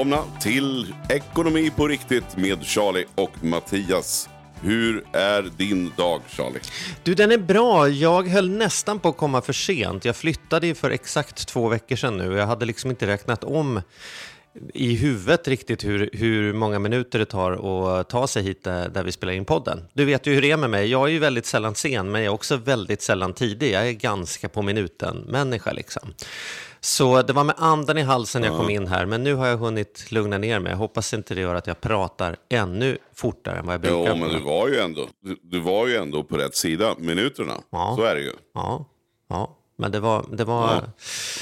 Välkomna till Ekonomi på riktigt med Charlie och Mattias. Hur är din dag Charlie? Du, den är bra. Jag höll nästan på att komma för sent. Jag flyttade ju för exakt två veckor sedan nu. Jag hade liksom inte räknat om i huvudet riktigt hur, hur många minuter det tar att ta sig hit där, där vi spelar in podden. Du vet ju hur det är med mig. Jag är ju väldigt sällan sen, men jag är också väldigt sällan tidig. Jag är ganska på minuten-människa liksom. Så det var med andan i halsen jag kom in här, men nu har jag hunnit lugna ner mig. Jag hoppas inte det gör att jag pratar ännu fortare än vad jag brukar. Jo, men du var ju ändå, du, du var ju ändå på rätt sida minuterna. Ja. Så är det ju. Ja, ja. Men det var, det var Ja.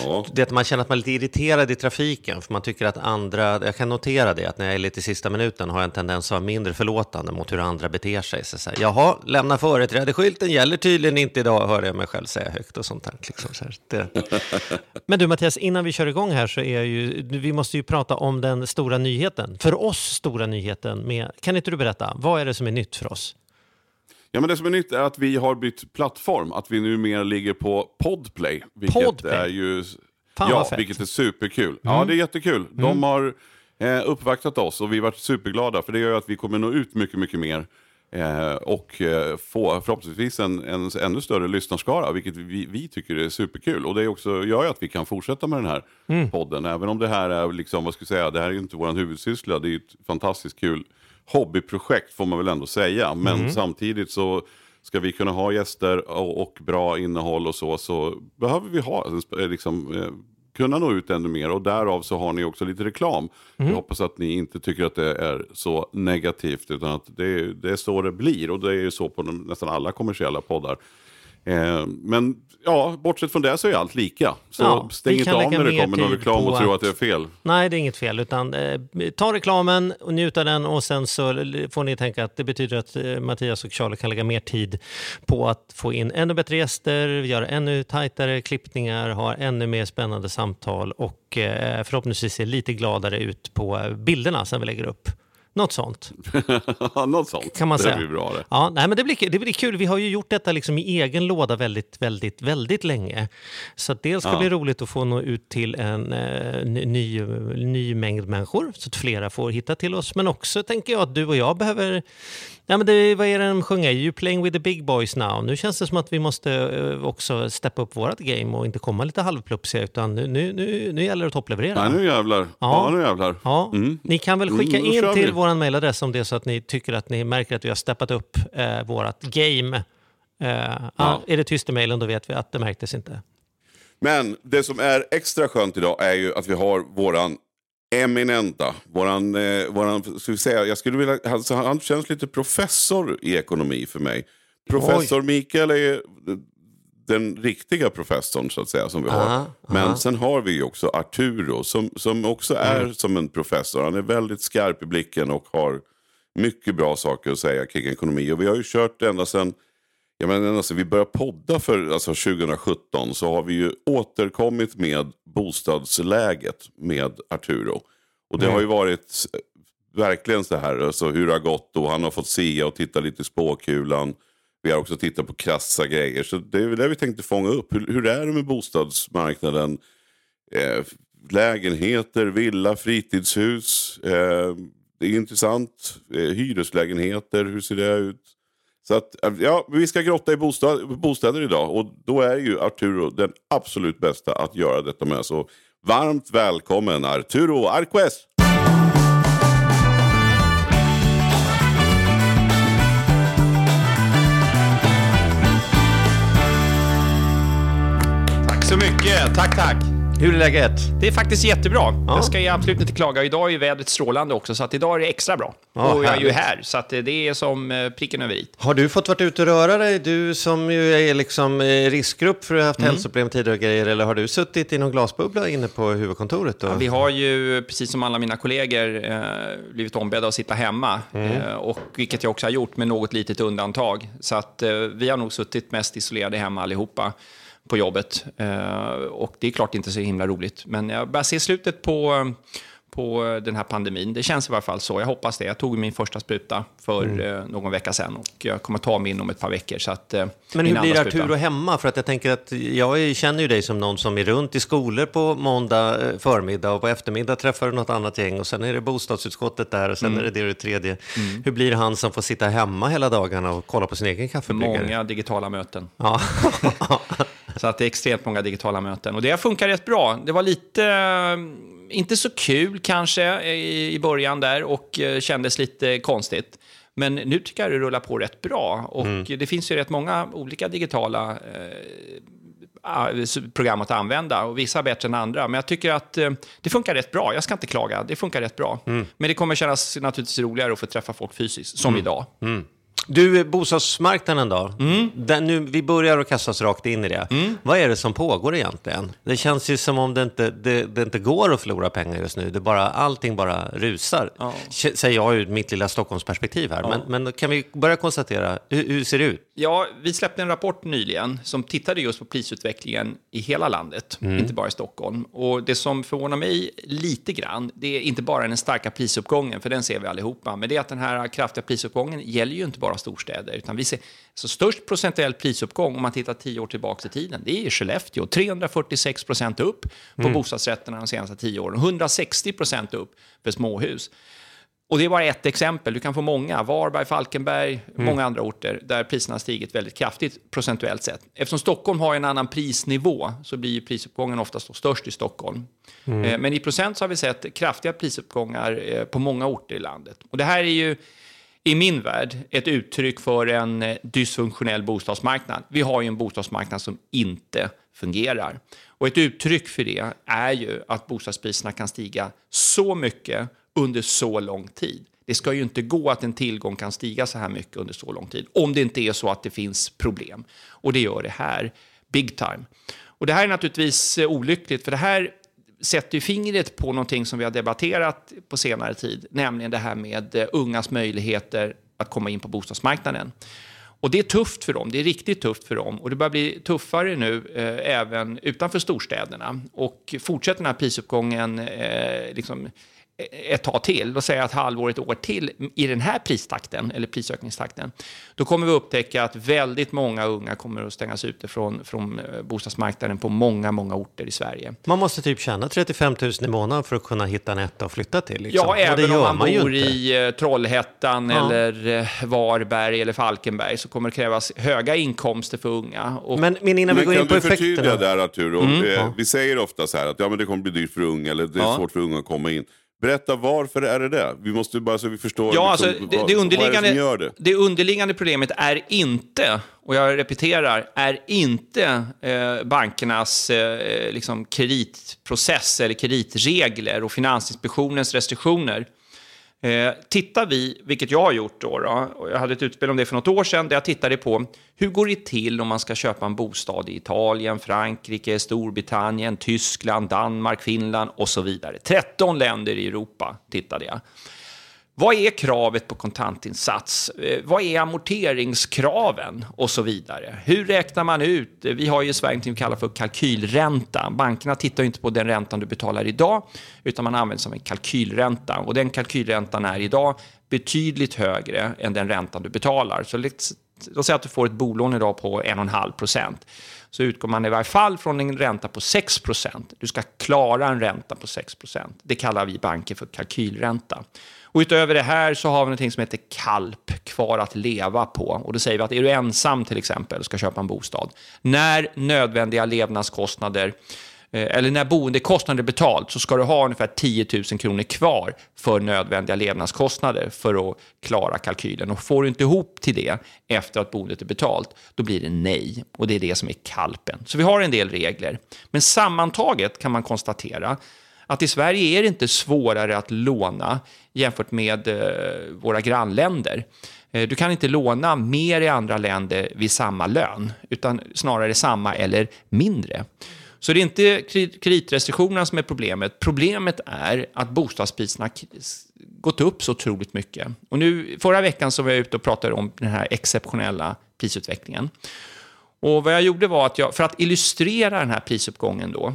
Ja. det att man känner att man är lite irriterad i trafiken, för man tycker att andra, jag kan notera det, att när jag är lite i sista minuten har jag en tendens att vara mindre förlåtande mot hur andra beter sig. Så så här, Jaha, lämna företrädeskylten gäller tydligen inte idag, hör jag mig själv säga högt och sånt där. Liksom så här. Det. Men du Mattias, innan vi kör igång här så är ju, vi måste ju prata om den stora nyheten, för oss stora nyheten. Med, kan inte du berätta, vad är det som är nytt för oss? Ja, men det som är nytt är att vi har bytt plattform. Att vi numera ligger på Podplay. Vilket Podplay? är ju... Fan, ja. Mm. vilket är superkul. Ja, det är jättekul. De har eh, uppvaktat oss och vi har varit superglada. För det gör att vi kommer nå ut mycket, mycket mer. Eh, och eh, få förhoppningsvis en, en ännu större lyssnarskara, vilket vi, vi tycker är superkul. Och det också, gör ju att vi kan fortsätta med den här Mm. podden. Även om det här är, liksom, vad ska jag säga, det här är ju inte vår huvudsyssla. Det är ju ett fantastiskt kul hobbyprojekt får man väl ändå säga. Men Mm. samtidigt så ska vi kunna ha gäster och, och bra innehåll och så, så behöver vi ha, eh, liksom, eh, kunna nå ut ännu mer. Och därav så har ni också lite reklam. Mm. Jag hoppas att ni inte tycker att det är så negativt, utan att det, det är så det blir. Och det är ju så på de, nästan alla kommersiella poddar. Eh, men ja, bortsett från det så är allt lika. Så Ja, stäng inte av när det mer kommer någon reklam och tro att- att det är fel. Nej, det är inget fel. Utan, eh, ta reklamen och njut av den och sen så får ni tänka att det betyder att eh, Mattias och Charlie kan lägga mer tid på att få in ännu bättre gäster, göra ännu tajtare klippningar, ha ännu mer spännande samtal och eh, förhoppningsvis se lite gladare ut på eh, bilderna som vi lägger upp. Något sånt. Något sånt. Kan man det säga. blir bra det. Ja, nej, men det, blir, det blir kul. Vi har ju gjort detta liksom i egen låda väldigt, väldigt, väldigt länge. Så dels ska det Ja. bli roligt att få nå ut till en eh, ny, ny mängd människor så att flera får hitta till oss. Men också tänker jag att du och jag behöver... Ja, men det, vad är det de sjunger? You playing with the big boys now. Nu känns det som att vi måste eh, också steppa upp vårt game och inte komma lite halvplupsiga utan nu, nu, nu, nu gäller det att toppleverera. Nej, nu jävlar. Ja, Ja. nu jävlar. Ja, Mm. ni kan väl Mm, skicka då in till vår mejladress om det är så att ni tycker att ni märker att vi har steppat upp eh, vårt game. Eh, ja. Är det tyst i mejlen då vet vi att det märktes inte. Men det som är extra skönt idag är ju att vi har våran eminenta, våran, eh, våran ska vi säga, jag skulle vilja, alltså, han känns lite professor i ekonomi för mig. Professor Mikael är den riktiga professorn så att säga som vi har. Aha, Men aha. sen har vi också Arturo som, som också är som en professor. Han är väldigt skarp i blicken och har mycket bra saker att säga kring ekonomi. Och vi har ju kört ända sedan Ja, men ända sedan vi började podda för alltså 2017 så har vi ju återkommit med bostadsläget med Arturo. Och det har ju varit eh, verkligen så här, alltså hur det har gått och han har fått se och titta lite i spåkulan. Vi har också tittat på krassa grejer. Så det är det vi tänkte fånga upp. Hur, hur är det med bostadsmarknaden? Eh, lägenheter, villa, fritidshus. Eh, det är intressant. Eh, hyreslägenheter, hur ser det ut? Så att, eh, ja, vi ska grotta i bostad, bostäder idag och då är ju Arturo den absolut bästa att göra detta med. Så varmt välkommen Arturo Arquez! Tack så mycket. Tack, tack. Hur är läget? Det är faktiskt jättebra. Jag ska absolut inte klaga. Idag är ju vädret strålande också, så att idag är det extra bra. Ja, och jag är ju här, så att det är som eh, pricken över i. Har du fått varit ute och röra dig? Du som ju är liksom riskgrupp för att ha haft hälsoproblem tidigare och grejer. Eller har du suttit i någon glasbubbla inne på huvudkontoret? Och... Vi har ju, precis som alla mina kollegor, eh, blivit ombedda att sitta hemma. Mm. Eh, och, vilket jag också har gjort med något litet undantag. Så att eh, vi har nog suttit mest isolerade hemma allihopa på jobbet. Eh, och det är klart inte så himla roligt. Men jag börjar se slutet på, på den här pandemin. Det känns i varje fall så. Jag hoppas det. Jag tog min första spruta för Mm. eh, någon vecka sedan. Och jag kommer ta min om ett par veckor. Så att, eh, Men hur blir Arturo hemma? För att jag tänker att jag känner ju dig som någon som är runt i skolor på måndag eh, förmiddag och på eftermiddag träffar du något annat gäng och sen är det bostadsutskottet där och sen Mm. är det det och det tredje. Hur blir han som får sitta hemma hela dagarna och kolla på sin egen kaffebryggare? Många digitala möten. Ja. Så att det är extremt många digitala möten. Och det funkar rätt bra. Det var lite, eh, inte så kul kanske i, i början där och eh, kändes lite konstigt. Men nu tycker jag det rullar på rätt bra. Och det finns ju rätt många olika digitala eh, program att använda och vissa bättre än andra. Men jag tycker att eh, det funkar rätt bra. Jag ska inte klaga, det funkar rätt bra. Men det kommer kännas naturligtvis roligare att få träffa folk fysiskt, som idag. Du, bostadsmarknaden då? Mm. Den, nu, vi börjar att kasta oss rakt in i det. Vad är det som pågår egentligen? Det känns ju som om det inte, det, det inte går att förlora pengar just nu. Det bara, allting bara rusar. Ja. Säger jag ur mitt lilla Stockholmsperspektiv här. Men, men kan vi börja konstatera, hur, hur ser det ut? Ja, vi släppte en rapport nyligen som tittade just på prisutvecklingen i hela landet, inte bara i Stockholm. Och det som förvånar mig lite grann, det är inte bara den starka prisuppgången, för den ser vi allihopa, men det är att den här kraftiga prisuppgången gäller ju inte bara storstäder, utan vi ser så störst procentuell prisuppgång om man tittar tio år tillbaka i tiden, det är i Skellefteå, 346 procent upp på bostadsrätterna de senaste tio åren, 160 procent upp för småhus. Och det är bara ett exempel, du kan få många. Varberg, Falkenberg, många andra orter där priserna har stigit väldigt kraftigt procentuellt sett. Eftersom Stockholm har en annan prisnivå så blir prisuppgången oftast störst i Stockholm. Eh, Men i procent så har vi sett kraftiga prisuppgångar eh, på många orter i landet. Och det här är ju i min värld ett uttryck för en eh, dysfunktionell bostadsmarknad. Vi har ju en bostadsmarknad som inte fungerar. Och ett uttryck för det är ju att bostadspriserna kan stiga så mycket under så lång tid. Det ska ju inte gå att en tillgång kan stiga så här mycket under så lång tid, om det inte är så att det finns problem. Och det gör det här, big time. Och det här är naturligtvis eh, olyckligt, för det här sätter ju fingret på någonting som vi har debatterat på senare tid, nämligen det här med eh, ungas möjligheter att komma in på bostadsmarknaden. Och det är tufft för dem, det är riktigt tufft för dem. Och det börjar bli tuffare nu eh, även utanför storstäderna. Och fortsätter den här prisuppgången eh, liksom, ett tag till, låt säga ett halvår, ett år till i den här pristakten, eller prisökningstakten, då kommer vi upptäcka att väldigt många unga kommer att stängas ute från, från eh, bostadsmarknaden på många, många orter i Sverige. Man måste typ tjäna 35 000 i månaden för att kunna hitta en etta att flytta till. Liksom. Ja, Och det även om man, ju bor i eh, Trollhättan Ja. eller eh, Varberg eller Falkenberg så kommer det krävas höga inkomster för unga. Och Men, men innan vi Men går kan in på du förtydliga effekterna. där Arturo? Eh, Vi säger ofta så här att ja, men det kommer bli dyrt för unga eller det är Ja. svårt för unga att komma in. Berätta varför är det det? Vi måste bara så vi förstår Ja, liksom, alltså, det, vad, det, det underliggande, gör det. det underliggande problemet är inte, och jag repeterar, är inte eh, bankernas eh, liksom kreditprocess eller kreditregler och Finansinspektionens restriktioner. Eh, tittar vi, vilket jag har gjort då, då, och jag hade ett utspel om det för något år sedan, där jag tittade på hur går det till om man ska köpa en bostad i Italien, Frankrike, Storbritannien, Tyskland, Danmark, Finland och så vidare. 13 länder i Europa tittade jag. Vad är kravet på kontantinsats? Eh, vad är amorteringskraven? Och så vidare. Hur räknar man ut? Vi har ju i Sverige något vi kallar för kalkylränta. Bankerna tittar ju inte på den räntan du betalar idag, utan man använder sig av en kalkylränta. Och den kalkylräntan är idag betydligt högre än den räntan du betalar. Så låt säga att du får ett bolån idag på 1,5 procent. Så utgår man i varje fall från en ränta på 6 procent. Du ska klara en ränta på 6 procent. Det kallar vi banker för kalkylränta. Och utöver det här så har vi någonting som heter KALP, kvar att leva på. Och då säger vi att är du ensam till exempel och ska köpa en bostad, när nödvändiga levnadskostnader eh, eller när boendekostnader är betalt så ska du ha ungefär 10 000 kronor kvar för nödvändiga levnadskostnader för att klara kalkylen. Och får du inte ihop till det efter att boendet är betalt, då blir det nej. Och det är det som är kalpen. Så vi har en del regler. Men sammantaget kan man konstatera att i Sverige är det inte svårare att låna jämfört med eh, våra grannländer. Eh, du kan inte låna mer i andra länder vid samma lön, utan snarare samma eller mindre. Så det är inte kreditrestriktionerna som är problemet. Problemet är att bostadspriserna gått upp så otroligt mycket. Och nu, förra veckan så var jag ute och pratade om den här exceptionella prisutvecklingen. Och vad jag gjorde var att jag, för att illustrera den här prisuppgången då,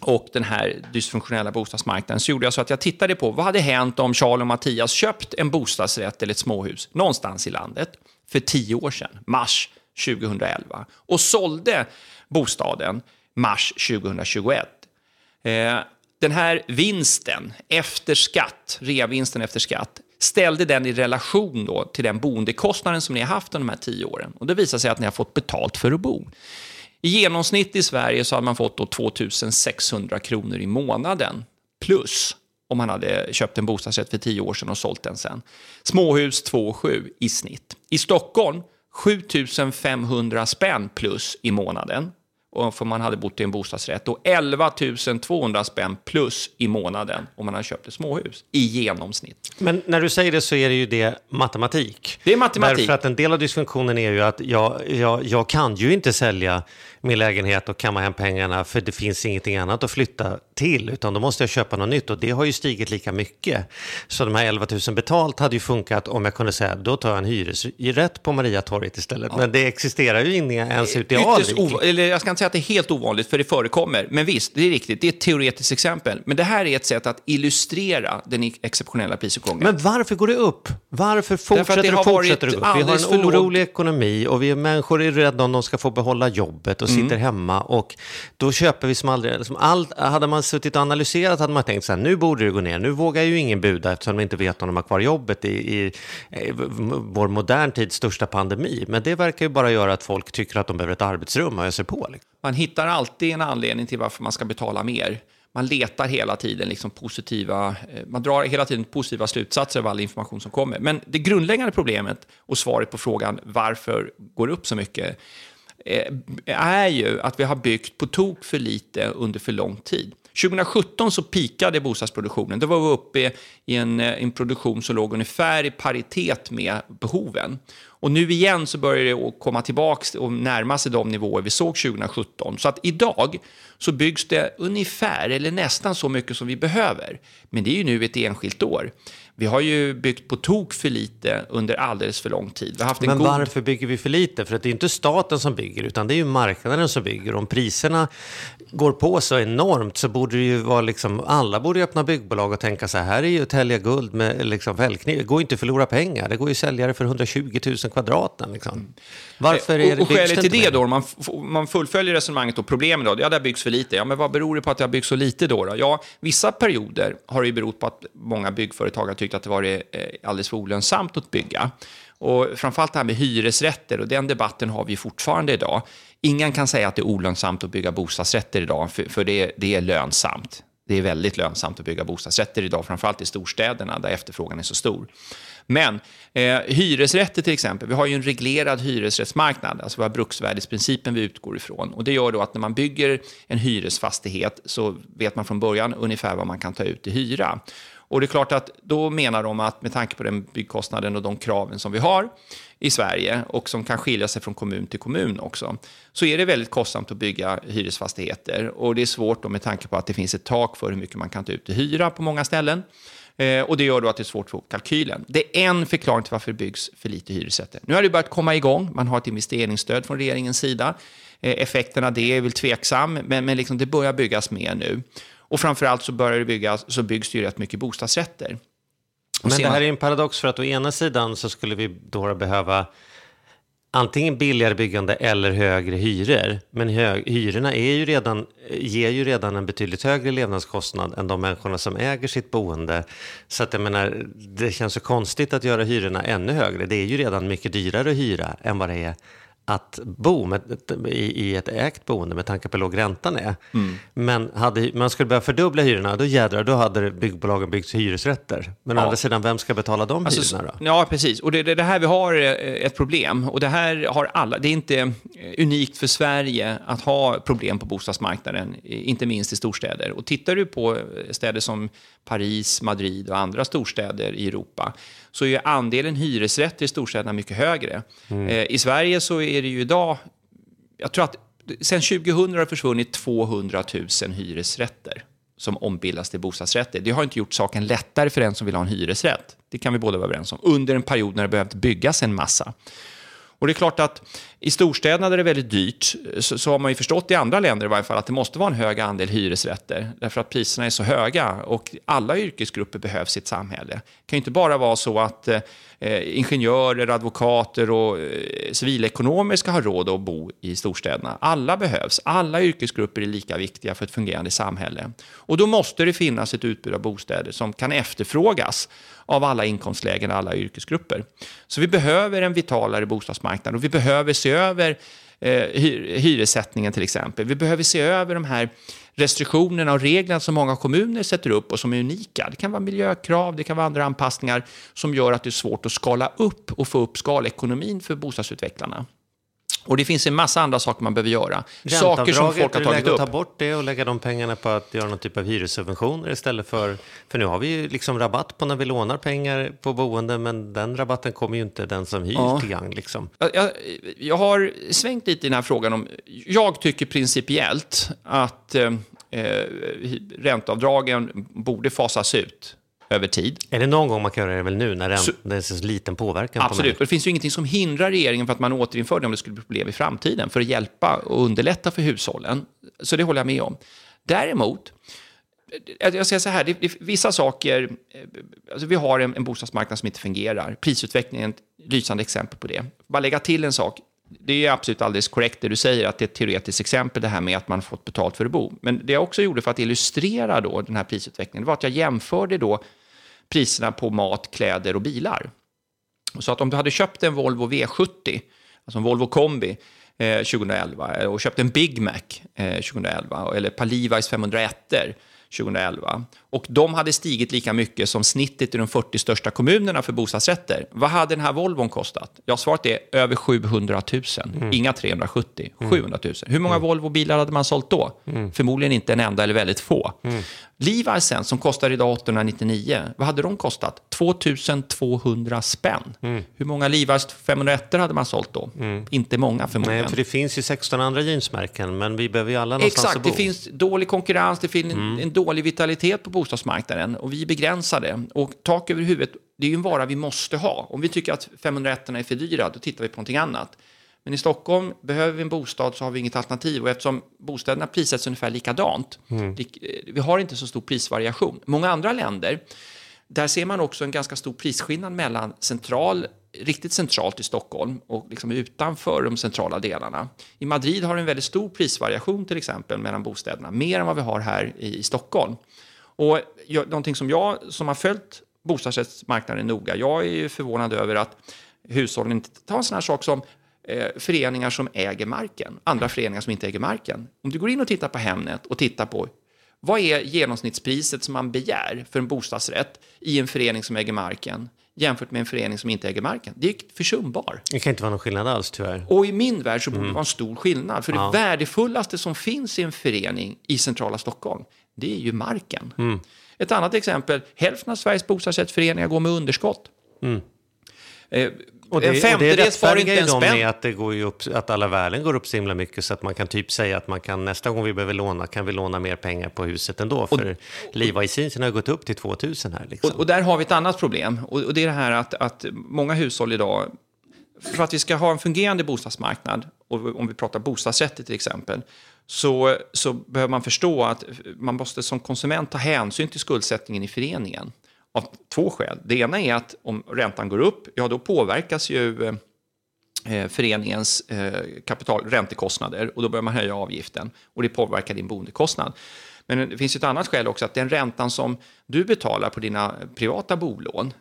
och den här dysfunktionella bostadsmarknaden så gjorde jag så att jag tittade på vad hade hänt om Charles och Mattias köpt en bostadsrätt eller ett småhus någonstans i landet för tio år sedan, mars 2011, och sålde bostaden mars 2021. Eh, den här vinsten efter skatt, reavinsten efter skatt, ställde den i relation då till den boendekostnaden som ni har haft under de här tio åren. Och det visar sig att ni har fått betalt för att bo. I genomsnitt i Sverige så hade man fått då 2600 kronor i månaden plus om man hade köpt en bostadsrätt för 10 år sedan och sålt den sen. Småhus 2,7 i snitt. I Stockholm 7500 spänn plus i månaden för man hade bott i en bostadsrätt och 11 200 spänn plus i månaden om man hade köpt ett småhus i genomsnitt. Men när du säger det så är det ju det matematik. Det är matematik. Därför att en del av dysfunktionen är ju att jag, jag, jag kan ju inte sälja min lägenhet och kamma hem pengarna för det finns ingenting annat att flytta till utan då måste jag köpa något nytt och det har ju stigit lika mycket. Så de här 11 000 betalt hade ju funkat om jag kunde säga då tar jag en hyresrätt på Mariatorget istället. Ja. Men det existerar ju inte ens ute i Alvik. Eller jag ska inte säga att det är helt ovanligt för det förekommer. Men visst, det är riktigt. Det är ett teoretiskt exempel. Men det här är ett sätt att illustrera den exceptionella prisuppgången. Men varför går det upp? Varför fortsätter det, fortsätter det gå upp? Vi har en orolig ekonomi och vi människor är rädda om de ska få behålla jobbet och sitter mm. hemma och då köper vi som aldrig. Som allt, hade man suttit och analyserat hade man tänkt så här, nu borde det gå ner. Nu vågar ju ingen buda eftersom de inte vet om de har kvar jobbet i, i, i vår modern tids största pandemi. Men det verkar ju bara göra att folk tycker att de behöver ett arbetsrum och öser på. Liksom. Man hittar alltid en anledning till varför man ska betala mer man letar hela tiden liksom positiva, eh, man drar hela tiden positiva slutsatser av all information som kommer. Men det grundläggande problemet och svaret på frågan varför går det upp så mycket Eh, Eh, är ju att vi har byggt på tok för lite under för lång tid. 2017 så pikade bostadsproduktionen. Då var vi uppe i en, eh, en produktion som låg ungefär i paritet med behoven. Och nu igen så börjar det komma tillbaka och närma sig de nivåer vi såg 2017. Så att idag så byggs det ungefär eller nästan så mycket som vi behöver. Men det är ju nu ett enskilt år. Vi har ju byggt på tok för lite under alldeles för lång tid. Vi har haft Men god... varför bygger vi för lite? För att det är inte staten som bygger, utan det är ju marknaden som bygger. Om priserna går på så enormt så borde det ju vara liksom, alla borde öppna byggbolag och tänka så här, här är ju Telia Guld med liksom fällkniv. Det går inte att förlora pengar, det går ju att sälja det för 120 000 kvadraten. Liksom. Varför är det och, och skälet till det då, man, man fullföljer resonemanget och problemet då, ja det har byggts för lite. Ja, men vad beror det på att det har byggts så lite då? då? Ja, vissa perioder har det ju berott på att många byggföretag har tyckt att det varit eh, alldeles för olönsamt att bygga. Och framförallt det här med hyresrätter, och den debatten har vi fortfarande idag. Ingen kan säga att det är olönsamt att bygga bostadsrätter idag, för, för det, det är lönsamt. Det är väldigt lönsamt att bygga bostadsrätter idag, framförallt i storstäderna där efterfrågan är så stor. Men eh, hyresrätter till exempel, vi har ju en reglerad hyresrättsmarknad, alltså vi har bruksvärdesprincipen vi utgår ifrån. Och det gör då att när man bygger en hyresfastighet så vet man från början ungefär vad man kan ta ut i hyra. Och det är klart att då menar de att med tanke på den byggkostnaden och de kraven som vi har i Sverige och som kan skilja sig från kommun till kommun också, så är det väldigt kostsamt att bygga hyresfastigheter. Och det är svårt då med tanke på att det finns ett tak för hur mycket man kan ta ut i hyra på många ställen. Eh, och det gör då att det är svårt att få kalkylen. Det är en förklaring till varför det byggs för lite hyresrätter. Nu har det börjat komma igång. Man har ett investeringsstöd från regeringens sida. Eh, effekten av det är väl tveksam, men, men liksom det börjar byggas mer nu. Och framförallt så börjar det byggas, så byggs det ju rätt mycket bostadsrätter. Men det här är en paradox för att å ena sidan så skulle vi då behöva antingen billigare byggande eller högre hyror. Men hö hyrorna är ju redan, ger ju redan en betydligt högre levnadskostnad än de människorna som äger sitt boende. Så att jag menar, det känns så konstigt att göra hyrorna ännu högre. Det är ju redan mycket dyrare att hyra än vad det är att bo med, i, i ett ägt boende med tanke på hur låg räntan är. Men hade man skulle börja fördubbla hyrorna, då jädrar, då hade byggbolagen byggt hyresrätter. Men å Ja. andra sidan, vem ska betala de Alltså, hyrorna då? Ja, precis. Och det, det, det här vi har eh, ett problem. Och det här har alla. Det är inte eh, unikt för Sverige att ha problem på bostadsmarknaden, eh, inte minst i storstäder. Och tittar du på städer som Paris, Madrid och andra storstäder i Europa så är andelen hyresrätter i storstäderna mycket högre. Eh, I Sverige så är det ju idag, jag tror att sen 2000 har det försvunnit 200 000 hyresrätter som ombildas till bostadsrätter. Det har inte gjort saken lättare för den som vill ha en hyresrätt. Det kan vi båda vara överens om. Under en period när det behövt byggas en massa. Och det är klart att i storstäderna där det är väldigt dyrt så, så har man ju förstått i andra länder i varje fall att det måste vara en hög andel hyresrätter därför att priserna är så höga och alla yrkesgrupper behövs i ett samhälle. Det kan ju inte bara vara så att eh, eh, ingenjörer, advokater och eh, civilekonomer ska ha råd att bo i storstäderna. Alla behövs. Alla yrkesgrupper är lika viktiga för ett fungerande samhälle. Och då måste det finnas ett utbud av bostäder som kan efterfrågas av alla inkomstlägen och alla yrkesgrupper. Så vi behöver en vitalare bostadsmarknad och vi behöver se över eh, hyressättningen till exempel. Vi behöver se över de här restriktionerna och reglerna som många kommuner sätter upp och som är unika. Det kan vara miljökrav, det kan vara andra anpassningar som gör att det är svårt att skala upp och få upp skalekonomin för bostadsutvecklarna. Och det finns en massa andra saker man behöver göra. Saker som folk har tagit upp. ta bort det och lägga de pengarna på att göra någon typ av hyressubventioner istället för... För nu har vi ju liksom rabatt på när vi lånar pengar på boende, men den rabatten kommer ju inte den som hyr Ja. till gang. Liksom. Jag, jag, jag har svängt lite i den här frågan. om Jag tycker principiellt att eh, eh, ränteavdragen borde fasas ut över tid. Är det någon gång man kan göra det väl nu när Så- det är så liten påverkan på Absolut. Och människor? det finns ju ingenting som hindrar regeringen för att man återinför det om det skulle bli problem i framtiden för att hjälpa och underlätta för hushållen. Så det håller jag med om. Däremot, jag jag säger så här, det, det, vissa saker, eh, alltså vi har en, en bostadsmarknad som inte fungerar. Prisutvecklingen är ett lysande exempel på det. Bara lägga till en sak. Det är absolut alldeles korrekt det du säger, att det är ett teoretiskt exempel det här med att man fått betalt för att bo. Men det jag också gjorde för att illustrera då den här prisutvecklingen, var att jag jämförde då priserna på mat, kläder och bilar. Så att om du hade köpt en Volvo V70, alltså en Volvo kombi, eh, 2011 eh, och köpt en Big Mac eh, 2011 eller ett par Levi's 501 2011 och de hade stigit lika mycket som snittet i de 40 största kommunerna för bostadsrätter. Vad hade den här Volvon kostat? Ja, svaret är över 700 000. Inga 370, 700 000. Hur många Volvo-bilar hade man sålt då? Förmodligen inte en enda eller väldigt få. Levi's sen, som kostar idag 899, vad hade de kostat? 2200 spänn. Hur många Levi's 501 hade man sålt då? Inte många förmodligen. Nej, för det finns ju 16 andra jeansmärken, men vi behöver ju alla någonstans Exakt, att bo. det finns dålig konkurrens, det finns en, en dålig vitalitet på bostadsmarknaden och vi är begränsade. Och tak över huvudet, det är ju en vara vi måste ha. Om vi tycker att 501 är för dyra, då tittar vi på någonting annat. Men i Stockholm behöver vi en bostad så har vi inget alternativ och eftersom bostäderna prissätts ungefär likadant, lik- eh, vi har inte så stor prisvariation. Många andra länder, där ser man också en ganska stor prisskillnad mellan central, riktigt centralt i Stockholm och liksom utanför de centrala delarna. I Madrid har en väldigt stor prisvariation till exempel mellan bostäderna, mer än vad vi har här i Stockholm. Och jag, någonting som jag som har följt bostadsrättsmarknaden noga, jag är förvånad över att hushållen inte tar en sån här sak som eh, föreningar som äger marken, andra föreningar som inte äger marken. Om du går in och tittar på Hemnet och tittar på vad är genomsnittspriset som man begär för en bostadsrätt i en förening som äger marken jämfört med en förening som inte äger marken? Det är försumbar. Det kan inte vara någon skillnad alls tyvärr. Och i min värld så borde det vara en stor skillnad. För det värdefullaste som finns i en förening i centrala Stockholm, det är ju marken. Ett annat exempel, hälften av Sveriges bostadsrättsföreningar går med underskott. Eh, Och det, en det femtedel sparar inte en spänn. med att, det går upp, att alla värden går upp så himla mycket så att man kan typ säga att man kan nästa gång vi behöver låna kan vi låna mer pengar på huset ändå. För Levi's har gått upp till 2000 här. Liksom. Och, och där har vi ett annat problem. Och, och det är det här att, att många hushåll idag, för att vi ska ha en fungerande bostadsmarknad, och om vi pratar bostadsrätter till exempel, så, så behöver man förstå att man måste som konsument ta hänsyn till skuldsättningen i föreningen. Av två skäl. Det ena är att om räntan går upp, ja då påverkas ju eh, föreningens eh, kapital, räntekostnader och då börjar man höja avgiften och det påverkar din boendekostnad. Men det finns ett annat skäl också, att den räntan som du betalar på dina privata bolån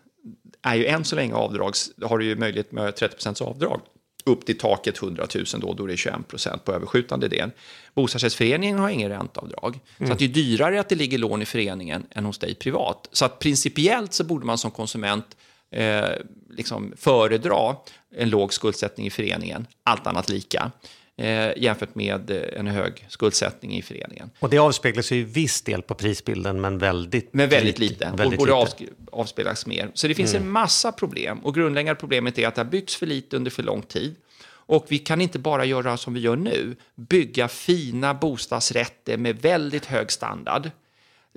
är ju än så länge avdrags, har du ju möjlighet med 30% avdrag. upp till taket 100 000 då, då är det 21 procent på överskjutande del. Bostadsrättsföreningen har ingen ränteavdrag. Så att det är dyrare att det ligger lån i föreningen än hos dig privat. Så att principiellt så borde man som konsument eh, liksom föredra en låg skuldsättning i föreningen, allt annat lika, eh, jämfört med eh, en hög skuldsättning i föreningen. Och det avspeglas ju i viss del på prisbilden, men väldigt, Men väldigt lite. och Väldigt borde lite. Mm. avsk- avspeglas mer. Så det finns en massa problem. Och grundläggande problemet är att det har byggts för lite under för lång tid. Och vi kan inte bara göra som vi gör nu, bygga fina bostadsrätter med väldigt hög standard.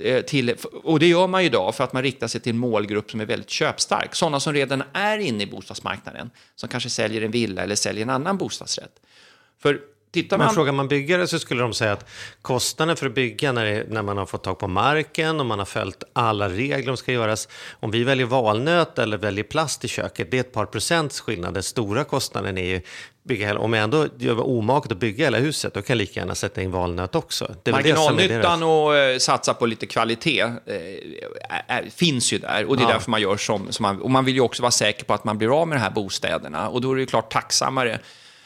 eh, Till, och det gör man ju idag för att man riktar sig till en målgrupp som är väldigt köpstark. Sådana som redan är inne i bostadsmarknaden, som kanske säljer en villa eller säljer en annan bostadsrätt. För tittar Men man... frågar man byggare så skulle de säga att kostnaden för att bygga när, det, när man har fått tag på marken och man har följt alla regler som ska göras. Om vi väljer valnöt eller väljer plast i köket, det är ett par procents skillnad. Den stora kostnaden är ju bygga om jag ändå gör omaket att bygga hela huset, då kan jag lika gärna sätta in valnöt också. Det det Marginalnyttan och eh, satsa på lite kvalitet eh, finns ju där och det är Ja. därför man gör som, som man, och man vill ju också vara säker på att man blir av med de här bostäderna och då är det ju klart tacksammare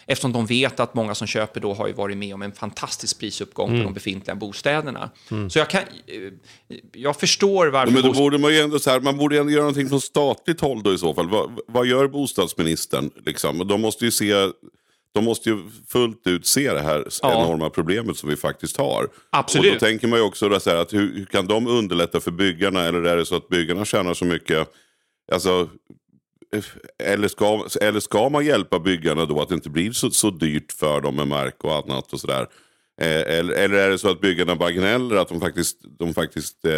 eftersom de vet att många som köper då har ju varit med om en fantastisk prisuppgång Mm. på de befintliga bostäderna. Så jag kan, eh, jag förstår varför... Men då borde man ju ändå så här, man borde ändå göra någonting från statligt håll då i så fall. Vad, vad gör bostadsministern? Liksom? De måste ju se, de måste ju fullt ut se det här Ja. enorma problemet som vi faktiskt har. Absolut. Och då tänker man ju också då här, att hur, hur kan de underlätta för byggarna? Eller är det så att byggarna tjänar så mycket? Alltså, eller ska, eller ska man hjälpa byggarna då att det inte blir så, så dyrt för dem med mark och annat och sådär? Eh, eller, eller är det så att byggarna bara gnäller att de faktiskt, de faktiskt eh,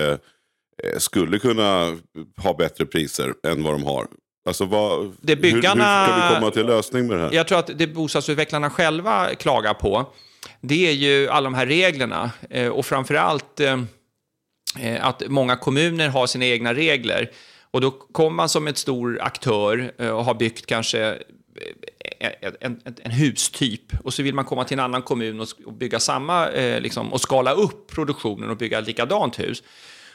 eh, skulle kunna ha bättre priser än vad de har? Alltså vad, Det byggarna- hur, hur ska vi komma till lösning med det här? Jag tror att det bostadsutvecklarna själva klagar på, det är ju alla de här reglerna eh, och framförallt eh, eh, att många kommuner har sina egna regler. Och då kommer man som ett stor aktör eh, och har byggt kanske eh, en, en, en hustyp och så vill man komma till en annan kommun och, och bygga samma, eh, liksom, och skala upp produktionen och bygga ett likadant hus.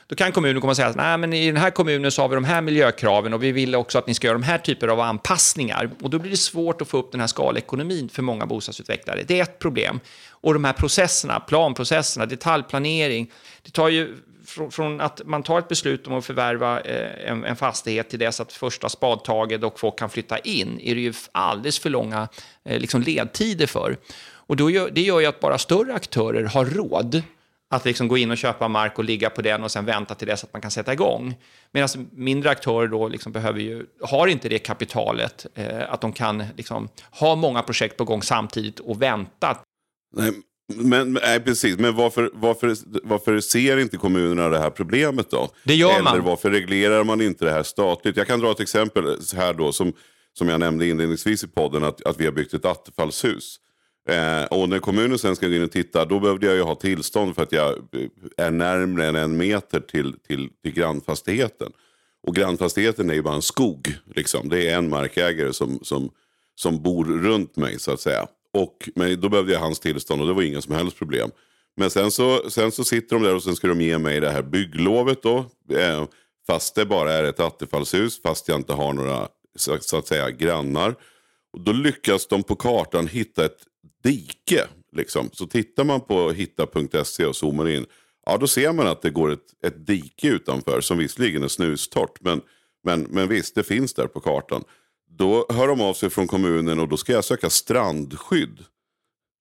Då kan kommunen komma och säga att Nej, men i den här kommunen så har vi de här miljökraven och vi vill också att ni ska göra de här typer av anpassningar. Och då blir det svårt att få upp den här skalekonomin för många bostadsutvecklare. Det är ett problem. Och de här processerna, planprocesserna, detaljplanering, det tar ju från, från att man tar ett beslut om att förvärva eh, en, en fastighet till dess att första spadtaget och folk kan flytta in, är det ju alldeles för långa eh, liksom ledtider för. Och då gör, det gör ju att bara större aktörer har råd att liksom gå in och köpa mark och ligga på den och sen vänta till dess att man kan sätta igång. Medan mindre aktörer då liksom behöver ju, har inte det kapitalet, eh, att de kan liksom ha många projekt på gång samtidigt och vänta. Nej, men, nej, precis. Men varför, varför, varför ser inte kommunerna det här problemet då? Det gör Eller man. varför reglerar man inte det här statligt? Jag kan dra ett exempel här då som, som jag nämnde inledningsvis i podden att, att vi har byggt ett attefallshus. Eh, och när kommunen sen ska gå in och titta då behövde jag ju ha tillstånd för att jag eh, är närmare än en meter till, till, till grannfastigheten. Och grannfastigheten är ju bara en skog. Liksom. Det är en markägare som, som, som bor runt mig så att säga. Och, men då behövde jag hans tillstånd och det var inga som helst problem. Men sen så, sen så sitter de där och sen ska de ge mig det här bygglovet då. Eh, fast det bara är ett attefallshus, fast jag inte har några så, så att säga grannar. Och då lyckas de på kartan hitta ett dike. Liksom. Så tittar man på hitta.se och zoomar in. Ja, då ser man att det går ett, ett dike utanför som visserligen är snustort. Men, men, men visst, det finns där på kartan. Då hör de av sig från kommunen och då ska jag söka strandskydd.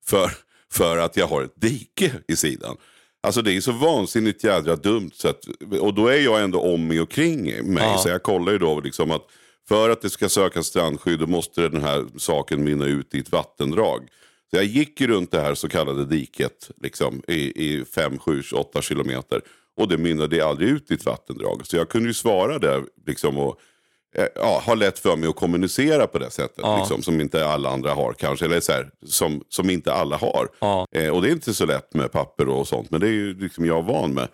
För, för att jag har ett dike i sidan. Alltså det är så vansinnigt jädra dumt. Så att, och då är jag ändå om mig och kring mig. Ja. Så jag kollar ju då liksom att för att det ska sökas strandskydd då måste den här saken mynna ut i ett vattendrag. Så jag gick runt det här så kallade diket liksom, i, i 5, 7, 8 kilometer. Och det mynnade aldrig ut i ett vattendrag. Så jag kunde ju svara där liksom, och ja, ha lätt för mig att kommunicera på det sättet. Ja. Liksom, som inte alla andra har kanske. Eller så här, som, som inte alla har. Ja. Eh, och det är inte så lätt med papper och sånt. Men det är ju liksom jag van med.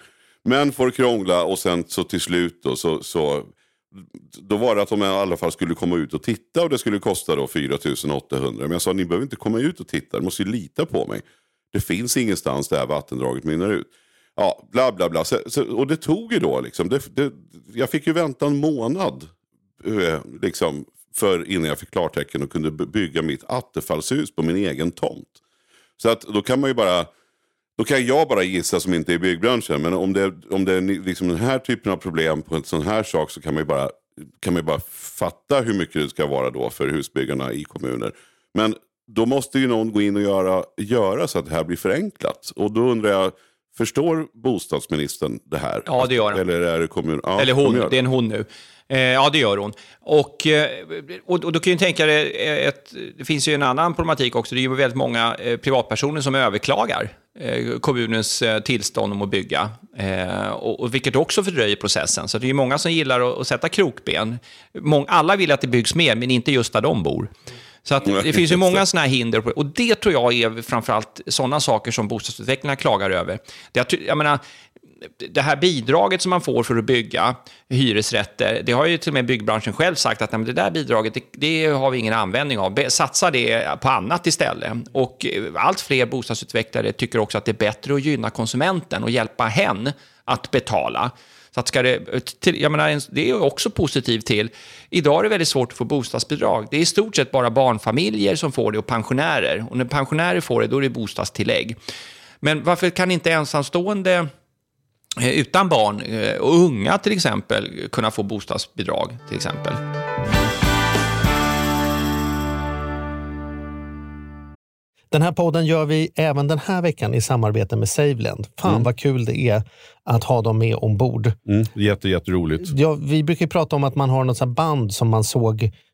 Men får krångla och sen så till slut då, så, så då var det att de i alla fall skulle komma ut och titta och det skulle kosta då 4 800. Men jag sa ni behöver inte komma ut och titta, ni måste ju lita på mig. Det finns ingenstans det här vattendraget mynnar ut. Ja, bla bla bla. Så, så, och det tog ju då liksom. Det, det, jag fick ju vänta en månad. Eh, Liksom, för innan jag fick klartecken och kunde bygga mitt attefallshus på min egen tomt. Så att då kan man ju bara, då kan jag bara gissa som inte är i byggbranschen. Men om det, om det är liksom den här typen av problem på en sån här sak så kan man ju bara, kan man bara fatta hur mycket det ska vara då för husbyggarna i kommuner. Men då måste ju någon gå in och göra, göra så att det här blir förenklat. Och då undrar jag, förstår bostadsministern det här? Ja, det gör han. Eller är det kommun? Ja, Eller hon, det är en hon nu. Eh, ja, det gör hon. Och, eh, och, och då kan ju tänka dig, eh, ett, det finns ju en annan problematik också. Det är ju väldigt många eh, privatpersoner som överklagar kommunens tillstånd om att bygga. Eh, och, och vilket också fördröjer processen. Så det är ju många som gillar att, att sätta krokben. Mång, alla vill att det byggs mer, men inte just där de bor. Så att det finns ju många sådana här hinder. Och det tror jag är framförallt sådana saker som bostadsutvecklarna klagar över. Det, jag menar, det här bidraget som man får för att bygga hyresrätter, det har ju till och med byggbranschen själv sagt att nej, det där bidraget, det, det har vi ingen användning av. Satsa det på annat istället. Och eh, allt fler bostadsutvecklare tycker också att det är bättre att gynna konsumenten och hjälpa hen att betala. Så att ska det, eh, till, jag menar, det är jag också positiv till. Idag är det väldigt svårt att få bostadsbidrag. Det är i stort sett bara barnfamiljer som får det och pensionärer. Och när pensionärer får det, då är det bostadstillägg. Men varför kan inte ensamstående utan barn eh, och unga till exempel kunna få bostadsbidrag till exempel? Den här podden gör vi även den här veckan i samarbete med Saveland. Fan vad kul det är att ha dem med ombord. Mm, jätte, jätteroligt. Ja, vi brukar ju prata om att man har något band som man såg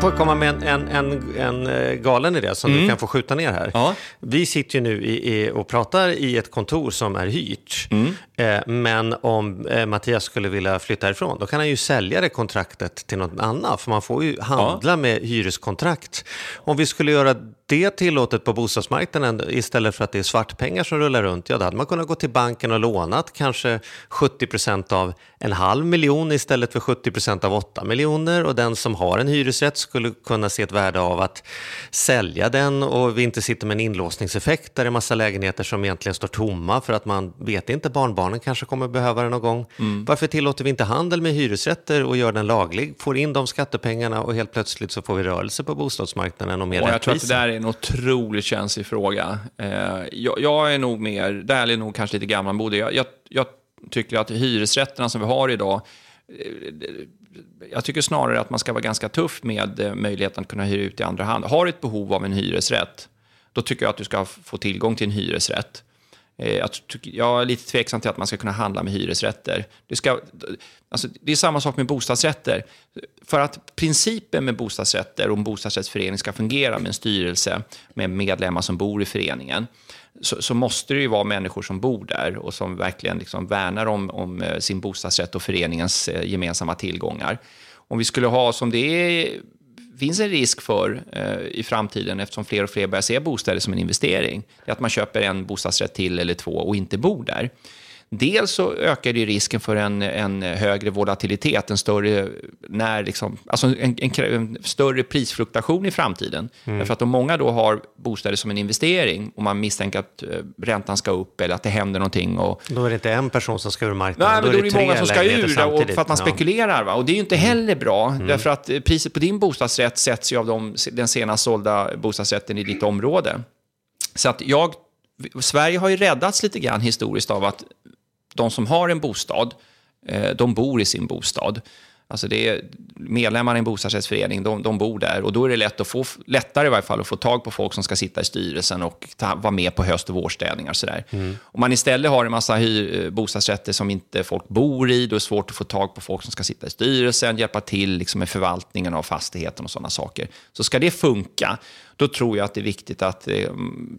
Komma med en, en, en, en eh, galen idé som du kan få skjuta ner här. Ja. Vi sitter ju nu i, i, och pratar i ett kontor som är hyrt. Eh, men om eh, Mattias skulle vilja flytta härifrån, då kan han ju sälja det kontraktet till något annat. För man får ju handla med hyreskontrakt. Om vi skulle göra det tillåtet på bostadsmarknaden istället för att det är svartpengar som rullar runt, ja då hade man kunnat gå till banken och lånat kanske 70% av en halv miljon istället för 70% av 8 miljoner. Och den som har en hyresrätt skulle kunna se ett värde av att sälja den. Och vi inte sitter med en inlåsningseffekt där det är massa lägenheter som egentligen står tomma för att man vet inte, barnbarnen kanske kommer behöva det någon gång. Varför tillåter vi inte handel med hyresrätter och gör den laglig, får in de skattepengarna och helt plötsligt så får vi rörelse på bostadsmarknaden och mer Och jag tror att det rättvisa. där är en otroligt känslig fråga. Eh, jag, jag är nog mer, där är nog kanske lite gammalmodig. Jag, jag, jag tycker att hyresrätterna som vi har idag, eh, jag tycker snarare att man ska vara ganska tuff med eh, möjligheten att kunna hyra ut i andra hand. Har du ett behov av en hyresrätt, då tycker jag att du ska få tillgång till en hyresrätt. Eh, jag, tycker, jag är lite tveksam till att man ska kunna handla med hyresrätter. Det, ska, alltså, det är samma sak med bostadsrätter. För att principen med bostadsrätter och en bostadsrättsförening ska fungera med en styrelse med medlemmar som bor i föreningen, så, så måste det ju vara människor som bor där och som verkligen liksom värnar om, om eh, sin bostadsrätt och föreningens eh, gemensamma tillgångar. Om vi skulle ha som det är, finns en risk för eh, i framtiden, eftersom fler och fler börjar se bostäder som en investering, är att man köper en bostadsrätt till eller två och inte bor där. Dels så ökar det risken för en, en högre volatilitet, en större, när liksom, alltså en, en, en större prisfluktuation i framtiden. Mm. Därför att om många då har bostäder som en investering och man misstänker att eh, räntan ska upp eller att det händer någonting. Och, Då är det inte en person som ska ur marknaden, Nej, men då är det tre många som ska ur och för att man Ja. Mm. spekulerar. Va? Och det är ju inte heller bra, därför att priset på din bostadsrätt sätts ju av de, den senast sålda bostadsrätten i ditt område. Så att jag, Sverige har ju räddats lite grann historiskt av att de som har en bostad, eh, de bor i sin bostad. Alltså det är medlemmarna i en bostadsrättsförening, de, de bor där och då är det lätt att få, lättare i varje fall att få tag på folk som ska sitta i styrelsen och ta, vara med på höst och vårstädningar. och Sådär. Om man istället har en massa hyr, eh, bostadsrätter som inte folk bor i, då är det svårt att få tag på folk som ska sitta i styrelsen, hjälpa till liksom med förvaltningen av fastigheten och sådana saker. Så ska det funka, då tror jag att det är viktigt att eh,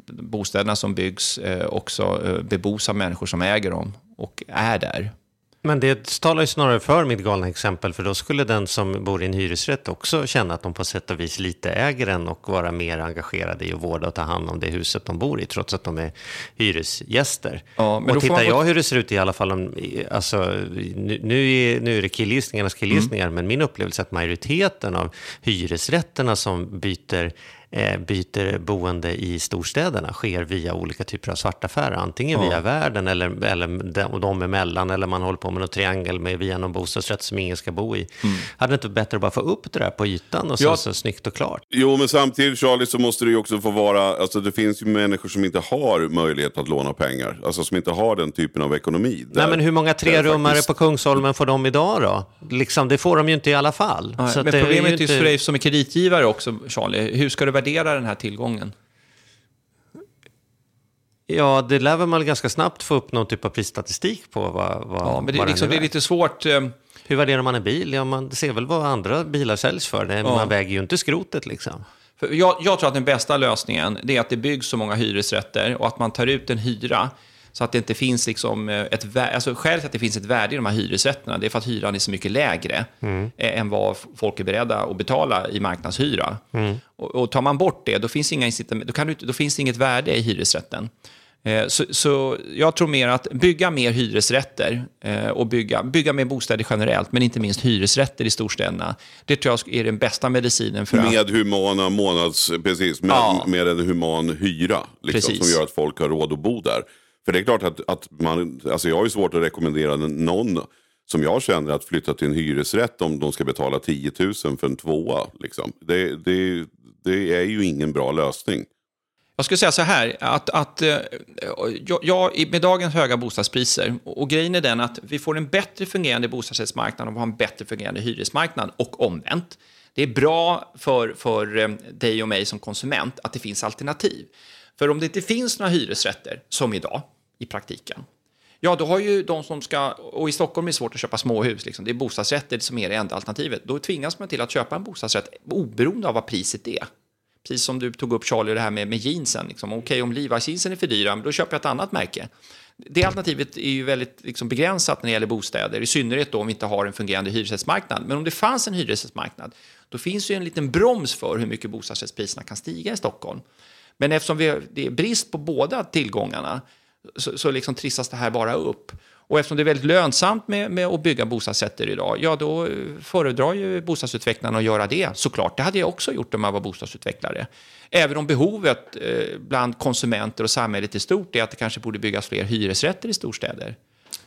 bostäderna som byggs eh, också eh, bebos av människor som äger dem och är där. Men det talar ju snarare för mitt galna exempel, för då skulle den som bor i en hyresrätt också känna att de på sätt och vis lite äger den och vara mer engagerade i att vårda och ta hand om det huset de bor i, trots att de är hyresgäster. Ja, men och tittar man jag hur det ser ut i alla fall, om, alltså, nu, nu, är, nu är det killgissningarnas killgissningar, Mm. men min upplevelse är att majoriteten av hyresrätterna som byter byter boende i storstäderna sker via olika typer av svartaffärer. Antingen Ja. via värden eller, eller de, de emellan, eller man håller på med någon triangel med, via någon bostadsrätt som ingen ska bo i. Hade det inte varit bättre att bara få upp det där på ytan och så, Ja. så snyggt och klart? Jo, men samtidigt Charlie så måste det ju också få vara, alltså det finns ju människor som inte har möjlighet att låna pengar. Alltså som inte har den typen av ekonomi. Nej, men hur många där trerummare faktiskt- på Kungsholmen får de idag då? Liksom, det får de ju inte i alla fall. Nej, Så att men problemet är ju inte- för dig som är kreditgivare också, Charlie. Hur ska du värdera den här tillgången? Ja, det lär väl man ganska snabbt få upp någon typ av prisstatistik på vad, vad, Ja, men det, liksom, det är lite svårt. eh, Hur värderar man en bil? Ja, man ser väl vad andra bilar säljs för. Det, Ja. Man väger ju inte skrotet liksom. För jag, jag tror att den bästa lösningen är att det byggs så många hyresrätter och att man tar ut en hyra så att det inte finns liksom eh, ett värde. Alltså skälet till att det finns ett värde i de här hyresrätterna det är för att hyran är så mycket lägre Mm. eh, än vad folk är beredda att betala i marknadshyra. Mm. Och, och tar man bort det, då finns, inga då, kan du, då finns det inget värde i hyresrätten. Eh, Så, så jag tror mer att bygga mer hyresrätter eh, och bygga, bygga mer bostäder generellt, men inte minst hyresrätter i storstäderna. Det tror jag är den bästa medicinen för att... Med humana månads, precis, med, Ja. med en human hyra. Liksom, Precis. som gör att folk har råd att bo där. För det är klart att, att man, alltså jag har ju svårt att rekommendera någon som jag känner att flytta till en hyresrätt om de ska betala 10 000 för en tvåa. Liksom. Det, det, det är ju ingen bra lösning. Jag skulle säga så här, att, att eh, jag, jag, med dagens höga bostadspriser, och, grejen är den att vi får en bättre fungerande bostadsrättsmarknad om vi har en bättre fungerande hyresmarknad och omvänt. Det är bra för, för eh, dig och mig som konsument att det finns alternativ. För om det inte finns några hyresrätter, som idag, i praktiken, Ja, då har ju de som ska, och i Stockholm är det svårt att köpa småhus, liksom. det är bostadsrätter som är det enda alternativet. Då tvingas man till att köpa en bostadsrätt oberoende av vad priset är. Precis som du tog upp Charlie, det här med, med jeansen. Liksom. Okej, om Levi's jeansen är för dyra, men då köper jag ett annat märke. Det alternativet är ju väldigt liksom, begränsat när det gäller bostäder, i synnerhet då om vi inte har en fungerande hyresrättsmarknad. Men om det fanns en hyresrättsmarknad, då finns ju en liten broms för hur mycket bostadsrättspriserna kan stiga i Stockholm. Men eftersom vi, det är brist på båda tillgångarna så, så liksom trissas det här bara upp. Och eftersom det är väldigt lönsamt med, med att bygga bostadsrätter idag, ja då eh, föredrar ju bostadsutvecklarna att göra det. Såklart, det hade jag också gjort om jag var bostadsutvecklare. Även om behovet eh, bland konsumenter och samhället i stort är att det kanske borde byggas fler hyresrätter i storstäder.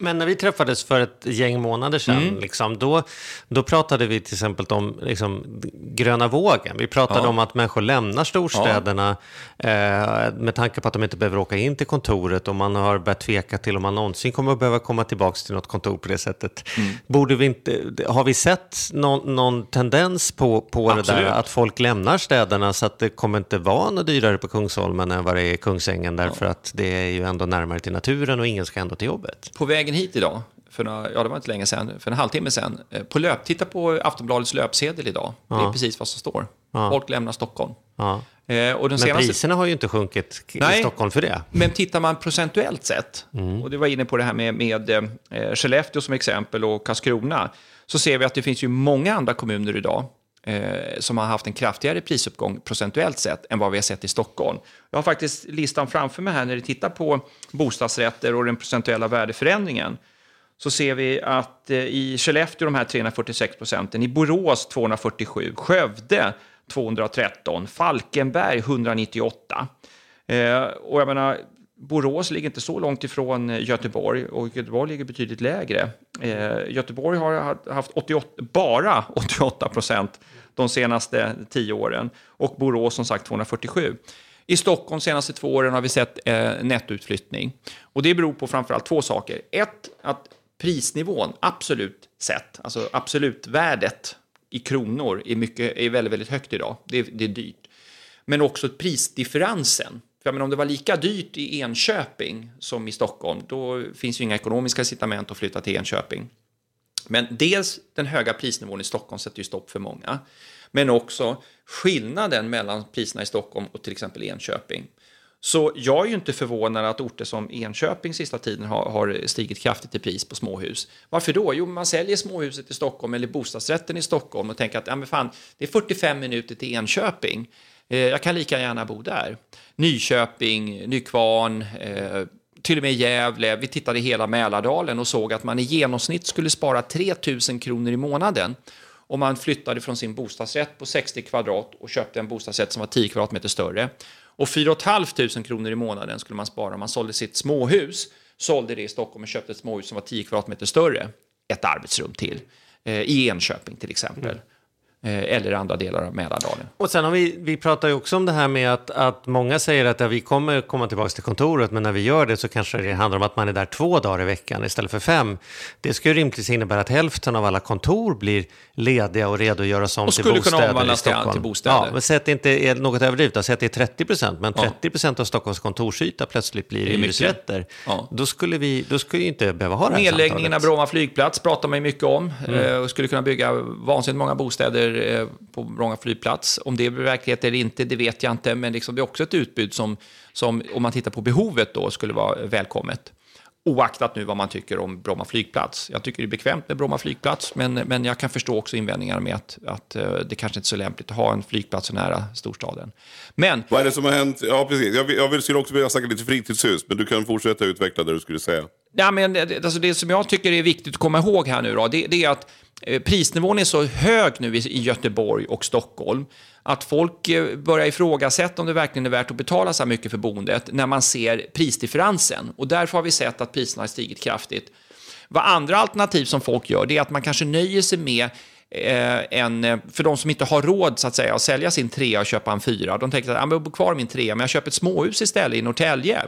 Men när vi träffades för ett gäng månader sedan, Mm. liksom, då, då pratade vi till exempel om liksom, gröna vågen. Vi pratade Ja. om att människor lämnar storstäderna eh, med tanke på att de inte behöver åka in till kontoret och man har börjat tveka till om man någonsin kommer att behöva komma tillbaka till något kontor på det sättet. Mm. Borde vi inte, har vi sett någon, någon tendens på, på det där att folk lämnar städerna så att det kommer inte vara något dyrare på Kungsholmen än vad det är i Kungsängen därför att det är ju ändå närmare till naturen och ingen ska ändå till jobbet. På vägen hit idag, för några, ja det var inte länge sedan, för en halvtimme sedan, eh, på löp, titta på Aftonbladets löpsedel idag. Det är Ja. precis vad som står. Ja. Folk lämnar Stockholm. Ja. Eh, och den Men senaste... priserna har ju inte sjunkit i Nej. Stockholm för det. Men tittar man procentuellt sett, Mm. och du var inne på det här med, med eh, Skellefteå som exempel och Karlskrona, så ser vi att det finns ju många andra kommuner idag eh, som har haft en kraftigare prisuppgång procentuellt sett än vad vi har sett i Stockholm. Jag har faktiskt listan framför mig här när du tittar på bostadsrätter och den procentuella värdeförändringen så ser vi att eh, i Skellefteå de här 346 procenten, i Borås 247, Skövde 213, Falkenberg 198. Eh, och jag menar, Borås ligger inte så långt ifrån eh, Göteborg och Göteborg ligger betydligt lägre. Eh, Göteborg har haft 88, bara 88 procent de senaste tio åren och Borås som sagt 247. I Stockholm de senaste två åren har vi sett eh, nettoutflyttning. Och det beror på framförallt två saker. Ett, att prisnivån absolut sett, alltså absolutvärdet i kronor är, mycket, är väldigt, väldigt högt idag. Det det är dyrt. Men också prisdifferensen. För jag menar, om det var lika dyrt i Enköping som i Stockholm, då finns ju inga ekonomiska incitament att flytta till Enköping. Men dels den höga prisnivån i Stockholm sätter ju stopp för många. Men också skillnaden mellan priserna i Stockholm och till exempel Enköping. Så jag är ju inte förvånad att orter som Enköping sista tiden har, har stigit kraftigt i pris på småhus. Varför då? Jo, man säljer småhuset i Stockholm eller bostadsrätten i Stockholm och tänker att ja, men fan, det är 45 minuter till Enköping. Eh, jag kan lika gärna bo där. Nyköping, Nykvarn, eh, till och med Gävle. Vi tittade i hela Mälardalen och såg att man i genomsnitt skulle spara 3 000 kronor i månaden om man flyttade från sin bostadsrätt på 60 kvadrat och köpte en bostadsrätt som var 10 kvadratmeter större. Och 4 500 kronor i månaden skulle man spara om man sålde sitt småhus, sålde det i Stockholm och köpte ett småhus som var 10 kvadratmeter större, ett arbetsrum till, eh, i Enköping till exempel. Mm eller andra delar av Mälardalen. Och sen har vi, vi pratar ju också om det här med att, att många säger att ja, vi kommer komma tillbaka till kontoret, men när vi gör det så kanske det handlar om att man är där två dagar i veckan istället för fem. Det skulle rimligtvis innebära att hälften av alla kontor blir lediga och redo att göras om Och till skulle kunna bostäder i omvandlas till- Stockholm. till bostäder. Ja, men säg att det inte är något överdrivet, säg att det är 30 procent, men Ja. 30 procent av Stockholms kontorsyta plötsligt blir hyresrätter. Ja. Då skulle vi då skulle vi inte behöva ha det här Nedläggningen av. Bromma flygplats pratar man ju mycket om. Mm. Eh, och skulle kunna bygga vansinnigt många bostäder eller på Bromma flygplats. Om det blir verklighet eller inte, det vet jag inte. Men liksom, det är också ett utbud som, som, om man tittar på behovet, då, skulle vara välkommet. Oaktat nu vad man tycker om Bromma flygplats. Jag tycker det är bekvämt med Bromma flygplats, men, men jag kan förstå också invändningar med att, att eh, det kanske inte är så lämpligt att ha en flygplats så nära storstaden. Men Vad är det som har hänt? Ja, precis. Jag, vill- jag skulle också vilja snacka lite fritidshus, men du kan fortsätta utveckla det du skulle säga. Ja, men det, alltså det som jag tycker är viktigt att komma ihåg här nu då, det, det är att eh, prisnivån är så hög nu i, Göteborg och Stockholm att folk eh, börjar ifrågasätta om det verkligen är värt att betala så här mycket för boendet när man ser prisdifferensen. Och därför har vi sett att priserna har stigit kraftigt. Vad andra alternativ som folk gör, det är att man kanske nöjer sig med eh, en, för de som inte har råd så att säga, att sälja sin trea och köpa en fyra, de tänker att jag bor kvar i min trea, men jag köper ett småhus istället i Norrtälje,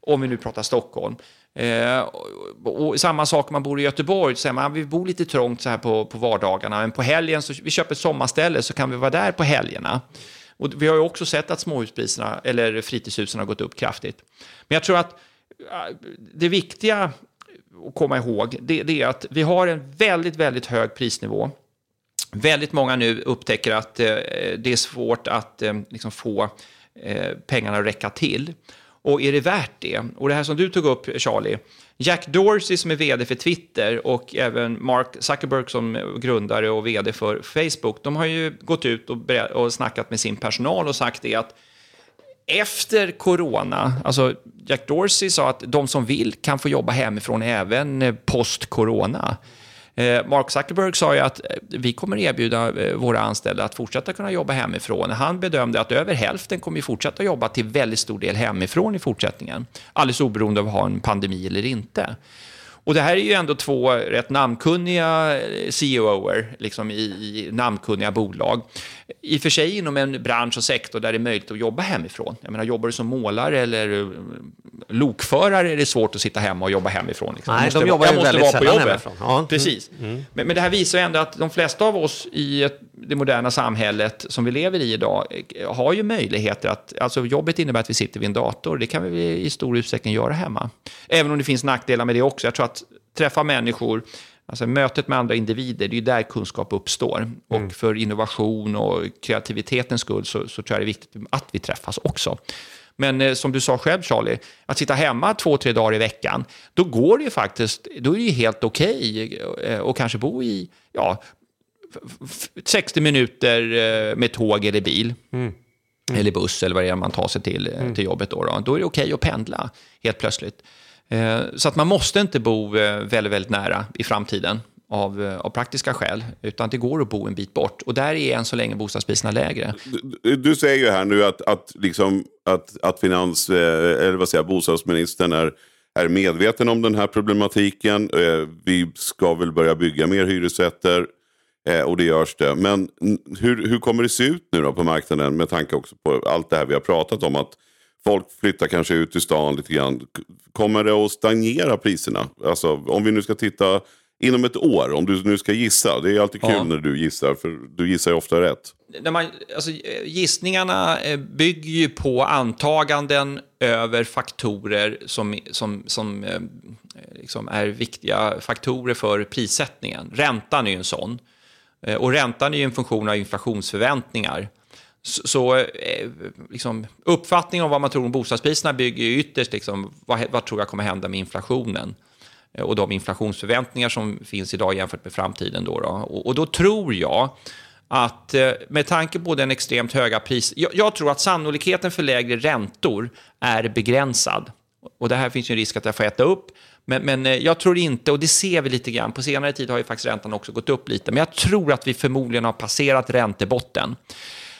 om vi nu pratar Stockholm. Eh, och, och samma sak om man bor i Göteborg, så man vi bor lite trångt så här på, på vardagarna, men på helgen så vi köper ett sommarställe så kan vi vara där på helgerna. Och vi har ju också sett att småhuspriserna, eller fritidshusen har gått upp kraftigt. Men jag tror att eh, det viktiga att komma ihåg, det, det är att vi har en väldigt, väldigt hög prisnivå. Väldigt många nu upptäcker att eh, det är svårt att eh, liksom få eh, pengarna att räcka till. Och är det värt det? Och det här som du tog upp, Charlie, Jack Dorsey som är vd för Twitter och även Mark Zuckerberg som grundare och vd för Facebook, de har ju gått ut och, och snackat med sin personal och sagt det att efter corona, alltså Jack Dorsey sa att de som vill kan få jobba hemifrån även post-corona. Eh, Mark Zuckerberg sa ju att eh, vi kommer erbjuda eh, våra anställda att fortsätta kunna jobba hemifrån. Han bedömde att över hälften kommer fortsätta jobba till väldigt stor del hemifrån i fortsättningen. Alldeles oberoende av att ha en pandemi eller inte. Och det här är ju ändå två rätt namnkunniga eh, CEOer liksom i, i namnkunniga bolag. I och för sig inom en bransch och sektor där det är möjligt att jobba hemifrån. Jag menar, jobbar du som målare eller eh, lokförare är det svårt att sitta hemma och jobba hemifrån. Liksom. Nej, måste de jobbar jag ju måste väldigt vara på sällan jobbet. hemifrån. Ja. Mm. Precis. Men, men det här visar ju ändå att de flesta av oss i ett, det moderna samhället som vi lever i idag eh, har ju möjligheter att, alltså jobbet innebär att vi sitter vid en dator, det kan vi i stor utsträckning göra hemma. Även om det finns nackdelar med det också. Jag tror att träffa människor, Alltså mötet med andra individer, det är ju där kunskap uppstår. Och för innovation och kreativitetens skull så, så tror jag det är viktigt att vi träffas också. Men eh, som du sa själv Charlie, att sitta hemma två, tre dagar i veckan, då går det ju faktiskt, då är det ju helt okej okay, och kanske bo i, ja, 60 minuter eh, med tåg eller bil. Mm. Mm. Eller buss eller vad det är man tar sig till, eh, mm. till jobbet. Då, då. då är det okej okay att pendla helt plötsligt. Eh, så att man måste inte bo eh, väldigt, väldigt nära i framtiden av, av praktiska skäl, utan det går att bo en bit bort. Och där är än så länge bostadspriserna lägre. Du, du säger ju här nu att, att, liksom, att, att finans, eller vad säger bostadsministern är, är medveten om den här problematiken. Vi ska väl börja bygga mer hyresrätter. Och det görs det. Men hur, hur kommer det se ut nu då på marknaden med tanke också på allt det här vi har pratat om? Att folk flyttar kanske ut i stan lite grann. Kommer det att stagnera priserna? Alltså om vi nu ska titta inom ett år, om du nu ska gissa. Det är alltid kul ja. när du gissar, för du gissar ju ofta rätt. När man, alltså, gissningarna eh, bygger ju på antaganden över faktorer som, som, som eh, liksom är viktiga faktorer för prissättningen. Räntan är ju en sån. Eh, och räntan är ju en funktion av inflationsförväntningar. Så, så liksom, uppfattningen om vad man tror om bostadspriserna bygger ju ytterst liksom, vad, vad tror jag kommer hända med inflationen eh, och de inflationsförväntningar som finns idag jämfört med framtiden. Då, då. Och, och, då tror jag att med tanke på den extremt höga pris... Jag, jag, tror att sannolikheten för lägre räntor är begränsad. Och det här finns ju en risk att jag får äta upp. Men, men eh, jag tror inte, och det ser vi lite grann, på senare tid har ju faktiskt räntan också gått upp lite, men jag tror att vi förmodligen har passerat räntebotten.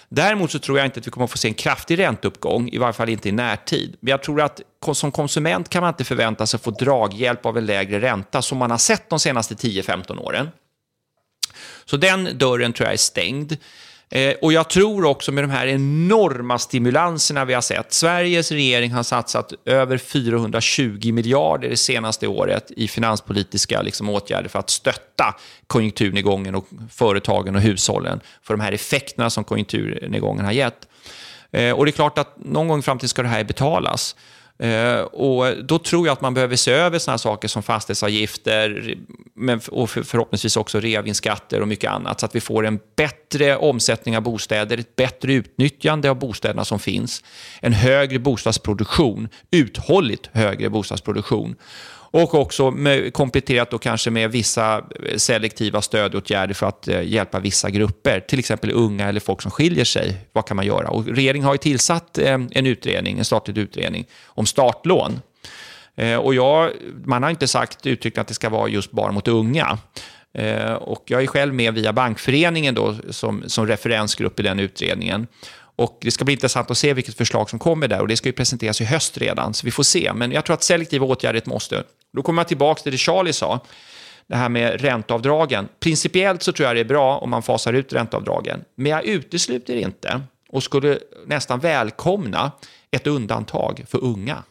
Däremot så tror jag inte att vi kommer att få se en kraftig ränteuppgång, i varje fall inte i närtid. Men jag tror att som konsument kan man inte förvänta sig att få draghjälp av en lägre ränta som man har sett de senaste 10-15 åren. Så den dörren tror jag är stängd. Eh, och jag tror också med de här enorma stimulanserna vi har sett. Sveriges regering har satsat över 420 miljarder det senaste året i finanspolitiska liksom, åtgärder för att stötta konjunkturnedgången och företagen och hushållen för de här effekterna som konjunkturnedgången har gett. Eh, och det är klart att någon gång i framtiden ska det här betalas. Eh, och då tror jag att man behöver se över sådana saker som fastighetsavgifter men, och förhoppningsvis också reavinstskatter och mycket annat så att vi får en bättre omsättning av bostäder, ett bättre utnyttjande av bostäderna som finns, en högre bostadsproduktion, uthålligt högre bostadsproduktion och också med, kompletterat då kanske med vissa eh, selektiva stödåtgärder för att eh, hjälpa vissa grupper, till exempel unga eller folk som skiljer sig. Vad kan man göra? Och regeringen har ju tillsatt eh, en utredning, en statlig utredning om startlån. Eh, och jag, man har inte sagt uttryckt att det ska vara just bara mot unga. Eh, och jag är själv med via Bankföreningen då, som, som referensgrupp i den utredningen. Och Det ska bli intressant att se vilket förslag som kommer där och det ska ju presenteras i höst redan, så vi får se. Men jag tror att selektiva åtgärder måste. Då kommer man tillbaka till det Charlie sa, det här med ränteavdragen. Principiellt så tror jag det är bra om man fasar ut ränteavdragen, men jag utesluter inte och skulle nästan välkomna ett undantag för unga.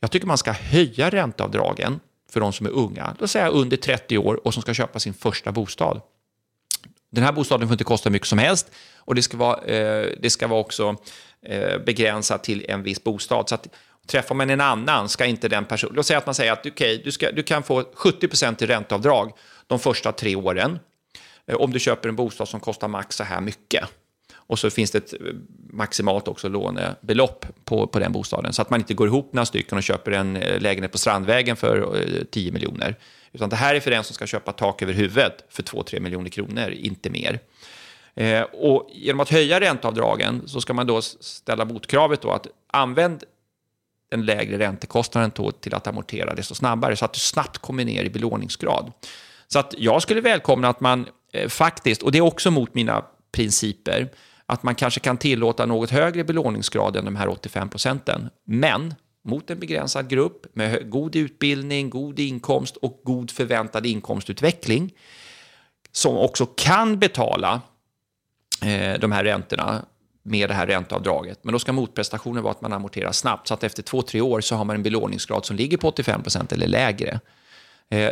Jag tycker man ska höja ränteavdragen för de som är unga, låt säga under 30 år och som ska köpa sin första bostad. Den här bostaden får inte kosta mycket som helst och det ska vara, eh, det ska vara också eh, begränsat till en viss bostad. Så att, träffar man en annan ska inte den personen... Låt säga att man säger att okay, du, ska, du kan få 70% i ränteavdrag de första tre åren eh, om du köper en bostad som kostar max så här mycket. Och så finns det ett eh, maximalt också lånebelopp på, på den bostaden så att man inte går ihop några stycken och köper en eh, lägenhet på Strandvägen för eh, 10 miljoner. Utan det här är för den som ska köpa tak över huvudet för 2-3 miljoner kronor, inte mer. Eh, och genom att höja ränteavdragen så ska man då ställa motkravet då att använd den lägre räntekostnaden till att amortera desto snabbare så att du snabbt kommer ner i belåningsgrad. Så att jag skulle välkomna att man eh, faktiskt, och det är också mot mina principer, att man kanske kan tillåta något högre belåningsgrad än de här 85 procenten. Men mot en begränsad grupp med god utbildning, god inkomst och god förväntad inkomstutveckling som också kan betala eh, de här räntorna med det här ränteavdraget. Men då ska motprestationen vara att man amorterar snabbt så att efter två, tre år så har man en belåningsgrad som ligger på 85 procent eller lägre. Eh,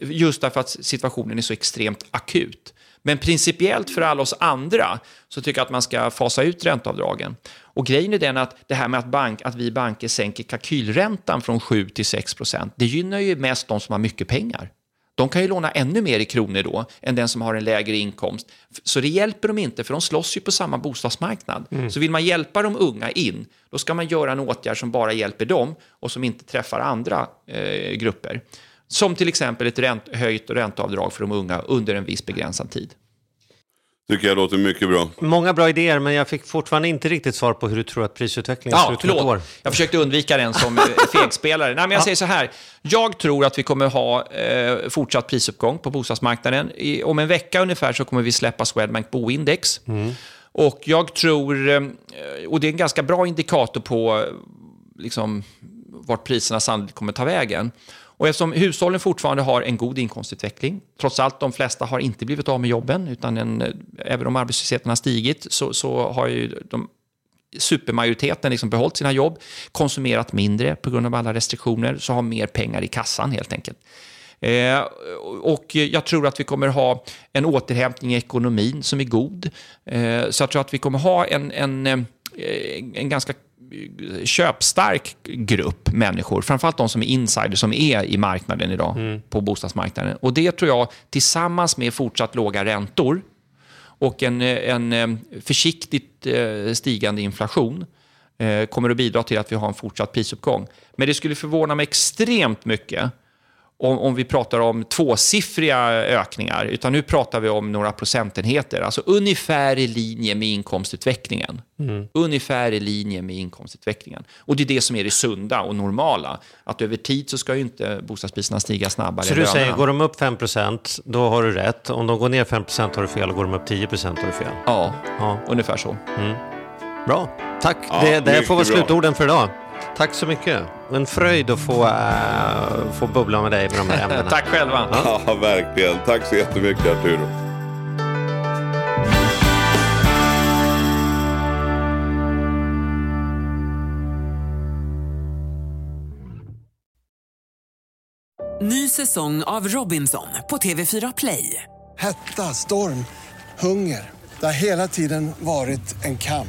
just därför att situationen är så extremt akut. Men principiellt för alla oss andra så tycker jag att man ska fasa ut ränteavdragen. Och grejen är den att det här med att, bank, att vi banker sänker kalkylräntan från 7 till 6 procent, det gynnar ju mest de som har mycket pengar de kan ju låna ännu mer i kronor då än den som har en lägre inkomst. Så det hjälper dem inte, för de slåss ju på samma bostadsmarknad. Mm. Så vill man hjälpa de unga in, då ska man göra en åtgärd som bara hjälper dem och som inte träffar andra eh, grupper. Som till exempel ett ränt, höjt ränteavdrag för de unga under en viss begränsad tid. Tycker jag låter mycket bra. Många bra idéer, men jag fick fortfarande inte riktigt svar på hur du tror att prisutvecklingen ser Ja, ut om ett år. förlåt. Jag försökte undvika den som eh, fegspelare. Nej, men jag säger så här. Jag tror att vi kommer ha eh, fortsatt prisuppgång på bostadsmarknaden. I, om en vecka ungefär så kommer vi släppa Swedbank Boindex. Och jag tror, eh, och det är en ganska bra indikator på eh, liksom, vart priserna sannolikt kommer ta vägen. Och eftersom hushållen fortfarande har en god inkomstutveckling, trots allt de flesta har inte blivit av med jobben, utan en, eh, även om arbetslösheten har stigit så, så har ju de supermajoriteten liksom behållit sina jobb, konsumerat mindre på grund av alla restriktioner, så har mer pengar i kassan helt enkelt. Eh, och jag tror att vi kommer ha en återhämtning i ekonomin som är god. Eh, så jag tror att vi kommer ha en, en, eh, en ganska köpstark grupp människor, framförallt de som är insiders, som är i marknaden idag, på bostadsmarknaden. Och det tror jag, tillsammans med fortsatt låga räntor och en, en eh, försiktigt eh, stigande inflation, eh, kommer att bidra till att vi har en fortsatt prisuppgång. Men det skulle förvåna mig extremt mycket om, om vi pratar om tvåsiffriga ökningar, utan nu pratar vi om några procentenheter, alltså ungefär i linje med inkomstutvecklingen. Ungefär i linje med inkomstutvecklingen. Och det är det som är det sunda och normala, att över tid så ska ju inte bostadspriserna stiga snabbare Så du säger, lönerna. går de upp 5% då har du rätt. Om de går ner 5% har du fel. Och går de upp 10 har du fel. Ja, Ja. ungefär så. Bra, tack. Ja, det det får vara slutorden för idag. Tack så mycket. En fröjd att få, äh, få bubbla med dig med de här ämnena. Tack själva. Ja, verkligen. Tack så jättemycket Arturo. Ny säsong av Robinson på TV4 Play. Hetta, storm, hunger. Det har hela tiden varit en kamp.